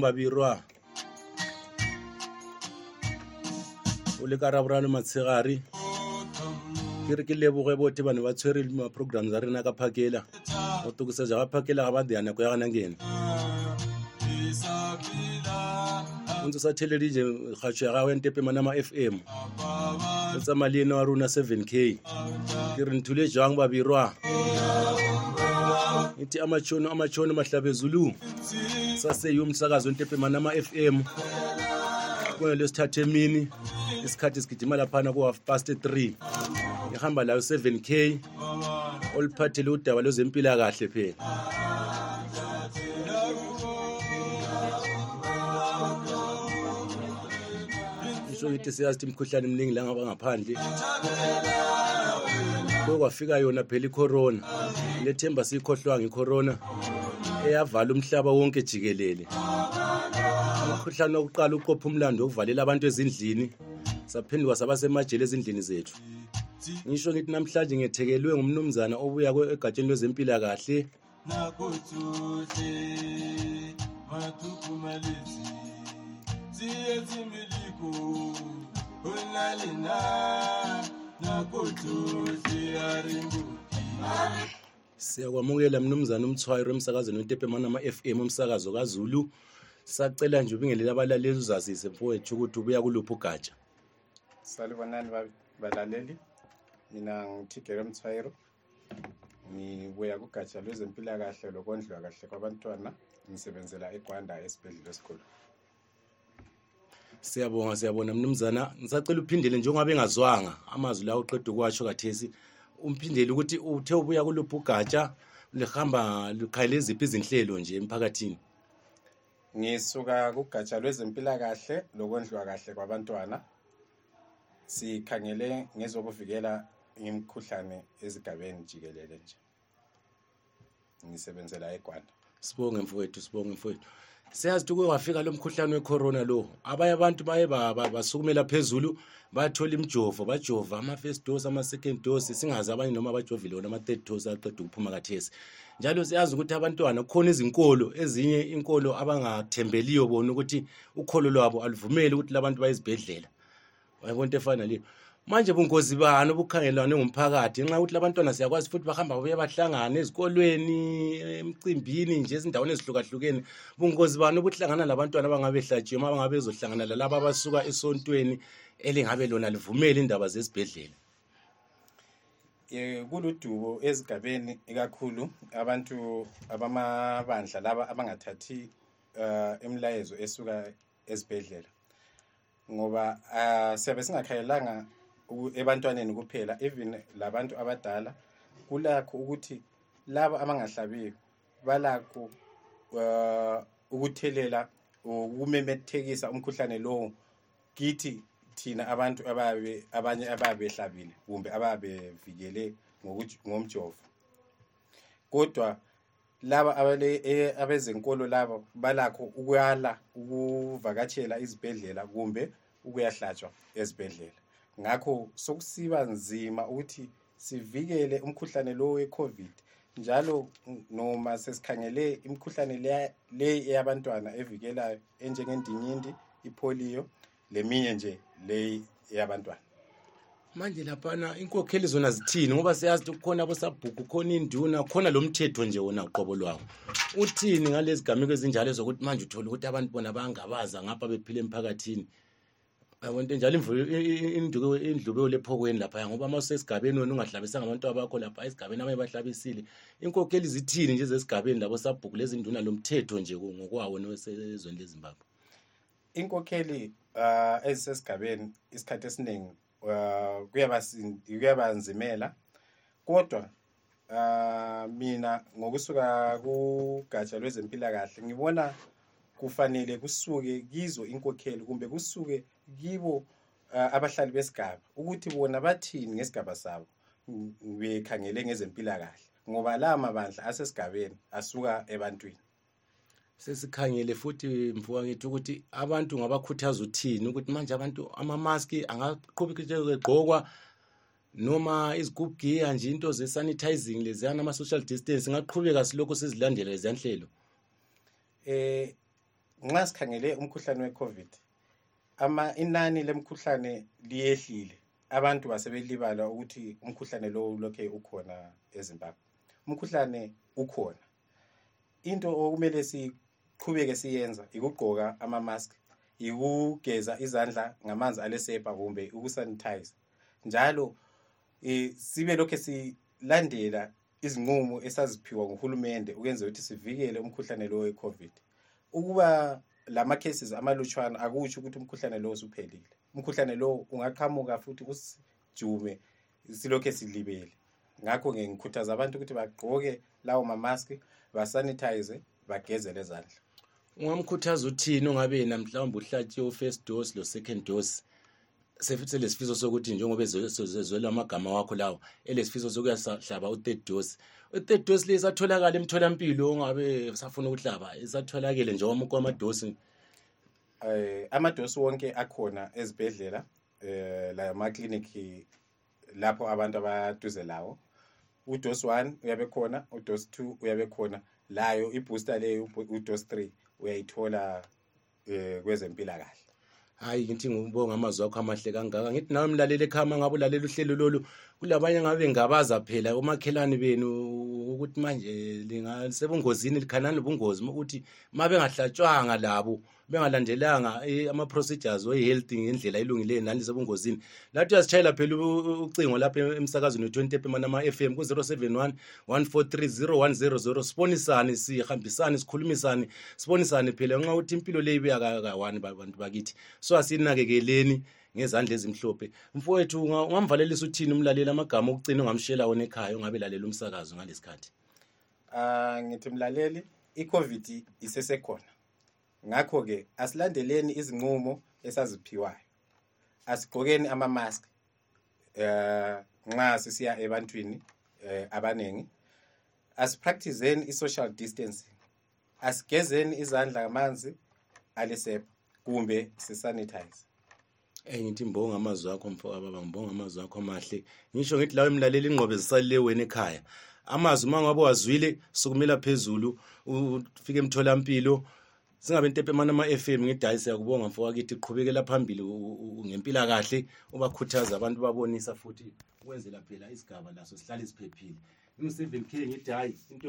babirwa o le ka raborano matshegare. Ke re ke leboge bote bane ba tshwere ma-program tsa rena ka phakela. Go tokisetsa ga phakela ga ba deya nako ya gana kene o ntse sa theledije kgatšho ya gago entepe manama f m. O tsamaya le ene wa rona seven k. Ke re nthule jang babirwa ithi amatshono amatshono mahlabe zulu. Saseyi umsakazi wentepe manama f m. Kone lesithathu emini isikhathi sigijima laphana ku-half past 3 ngihamba layo 7 k oluphathele udaba lwezempilakahle phela. Isho ngithi siyazi ukuthi imikhuhlane eminingi la ngaba ngaphandle. Kuye kwafika yona phela icorona. Lethemba siyikhohlwanga icorona eyavala umhlaba wonke jikelele. Umkhuhlane wokuqala uqopha umlando wokuvalela abantu ezindlini saphenduka saba semajele ezindlini zethu. Ngisho ngithi namhlanje ngethekelwe ngumnumzana obuya egatsheni lwezempilakahle. Nakotsohle matukumalezi siyakwamukela mnumzana umthwayiro emsakazweni wentepe manama f m umsakazo kazulu. Sacela nje ubingelela abalaleli uzazise mfowethu ukuthi ubuya kuluphi ugatsha. Salibonani ba- balaleli. Mina ngithigere mthwayiro ngibuya kugatsha lwezempilakahle lokondliwa kahle kwabantwana. Ngisebenzela egwanda esibhedlela esikhulu. Siyabonga siyabona mnumzana ngisacela uphindele njengoba engazwanga. Amazwi lawo uqeda ukuwatsho kathesi umphindele ukuthi uthe ubuya kuluphi ugatsha lihamba lukhayele ziphi izinhlelo nje emphakathini? Ngisuka kugatsha lwezempilakahle lokondliwa kahle kwabantwana. Sikhangele ngezokuvikela imikhuhlane ezigabeni jikelele nje. Ngisebenzela egwanda. Sibonge mfowethu sibonge mfowethu. Siyazi ukuthi kuke wafika lo mkhuhlane wecorona lo. Abanye abantu baye ba- ba- basukumela phezulu bathola imijovo bajova ama-first dose ama-second dose singazi abanye noma bajovile wona ama-third dose aqeda ukuphuma kathesi. Njalo siyazi ukuthi abantwana kukhona izinkolo ezinye inkolo abangathembeliyo bona ukuthi ukholo lwabo aluvumeli ukuthi labantu baye ezibhedlela wayibona into efana naleyo manje bungozi bani obukhangelane ngumphakathi? Ngenxa yokuthi labantwana siyakwazi futhi bahamba babuye bahlangane ezikolweni emcimbini nje ezindaweni ezihlukahlukene. Bungozi bani obuhlangana labantwana abangabe hlatshiwe uma bangabe bezohlangana lalaba abasuka esontweni elingabe lona livumele indaba zesibhedlela? Um kuludubo ezigabeni ikakhulu abantu abamabandla laba abangathathi uh, imilayezo esuka ezibhedlela ngoba uh, siyabe singakhayelanga uku- ebantwaneni kuphela even labantu abadala kulakho ukuthi laba abangahlabiyo balakho uh, ukuthelela ukumemethekisa umkhuhlane lowo kithi thina abantu ababe abanye ababe behlabile kumbe ababe bevikele ngomjovo. Kodwa laba abezenkolo laba balakho ukwala ukuvakatshela izibhedlela kumbe ukuyahlatshwa ezibhedlela. Ngakho sokusiba nzima ukuthi sivikele umkhuhlane lo we-covid njalo noma sesikhangele imikhuhlane le eyabantwana evikelayo enjengendinyindi ipoliyo leminye nje le eyabantwana. Manje laphana inkokheli zona zithini? Ngoba siyazi ukuthi kukhona abosabhuku khona induna khona lo mthetho nje wona qobo lwawo. Uthini ngalezi gameko ezinjalo zokuthi manje uthole ukuthi abantu bona bangabaza ngapha bephila emphakathini? Yabonto njalo imvu- i- i- induku- indlubeko lephokweni laphaya ngoba ma usesigabeni wena ungahlabisanga abantu abakho lapha esigabeni abanye bahlabisile. Inkokheli zithini nje zesigabeni labo sabhuku lezi nduna lo mthetho nje ngokwawo nesezweni lezimbabwe? Inkokheli uh, ezisesigabeni isikhathi esiningi kuyabasin- kuyabanzimela. Kodwa uh, mina ngokusuka kugatsha lwezempilakahle ngibona kufanele kusuke kizo inkokheli kumbe kusuke kibo abahlali besigaba ukuthi bona bathini ngesigaba sabo ng- bekhangele ngezempilakahle ngoba la mabandla asesigabeni asuka ebantwini. Sesikhangele futhi mfowethu ukuthi abantu ngabakhuthaza uthini ukuthi manje abantu amamaski angaqhubekegqokwa noma izigubhu giya nje into ze-sanitizing leziyana ama-social distance ngaqhubeka silokhu sizilandela leziya nhlelo eh nxa sikhangele umkhuhlane we-covid ama inani lemkhuhlane liyehlile. Abantu basebelibala ukuthi umkhuhlane lowo ulokhe ukhona ezimbabwe. Umkhuhlane ukhona. Into okumele siqhubeke siyenza ikugqoka ama-mask ikugeza izandla ngamanzi alesepa kumbe ukusanitize njalo um sibe lokhe silandela izinqumo esaziphiwa nguhulumende ukwenzela ukuthi sivikele umkhuhlane lo we-covid. Ukuba lama-cases amalutshwana akutsho ukuthi umkhuhlane lo usuphelile. Umkhuhlane lo ungaqhamuka futhi usijume silokhe silibele. Ngakho-ke ngikhuthaza abantu ukuthi bagqoke lawo mamaski basanitize bageze lezandla ungamkhuthaza uthini ongabe yena mhlawumbe uhlatshiwe u-first dose lo-second dose? Selesifiso sokuthi njengoba ezwela amagama wakho lawo elesifiso sokuyahlaba u-third dose. I-third dose le isatholakala emtholampilo ongabe safuna ukuhlaba isatholakele njengoba kwamadosi. Eh amadosi wonke akhona ezibhedlela eh la amaklinikhi lapho abantu abaduze lawo. Udos 1 uyabe khona udos 2 uyabe khona. Layo ibooster leyo udos 3 uyayithola eh kwezempilakahle hayi ngithi ngibonga amazwi akho amahle kangaka. Ngithi nawe mlaleli ekhaya uma ngabe ulalela uhlelo lolu kulabanye ngabe ngabaza phela omakhelwane benu ukuthi manje lingasebungozini likhanani ubungozi ukuthi uma bengahlatshwanga labo bengalandelanga eh, ama-procedures we-health ngendlela elungileyo nani lisebungozini lathi uyasitshayela phela ucingo lapha emsakazweni we-20 epemana ama-f m ku-071 143 0100 sibonisane sihambisane sikhulumisane sibonisane phela nxa ukuthi impilo le ibuya kakawani bantu bakithi so asinakekeleni ngezandla ezimhlophe. Mfowethu unga- ungamvalelisa uthini umlaleli amagama okucina ongamshela wona ekhaya ongabe lalela umsakazo ngalesikhathi ah ngithi mlaleli icovid isesekhona. Ngakho ke asilandeleni izinqumo esaziphiwayo. Asigqokeni ama-mask eh nxa sisiya ebantwini eh abanengi asipracticeni i-social distancing. Asigezeni izandla ngamanzi alesepa kumbe sisanitize Eh ngithi mbonga amazwi akho mfo ababa ngibonga amazwi akho amahle. Ngisho ngithi lawe mlaleli ingqobe zisalile wena ekhaya. Amazwi uma ngabe wazwile sukumela phezulu ufike emtholampilo. Singabe ntepe mana ama-FM ngithi hayi siyakubonga mfo wakithi qhubekela phambili ngempilakahle ubakhuthaza abantu babonisa futhi ukwenzela phela isigaba laso sihlale siphephile. Ngingu-seven k ngithi hayi into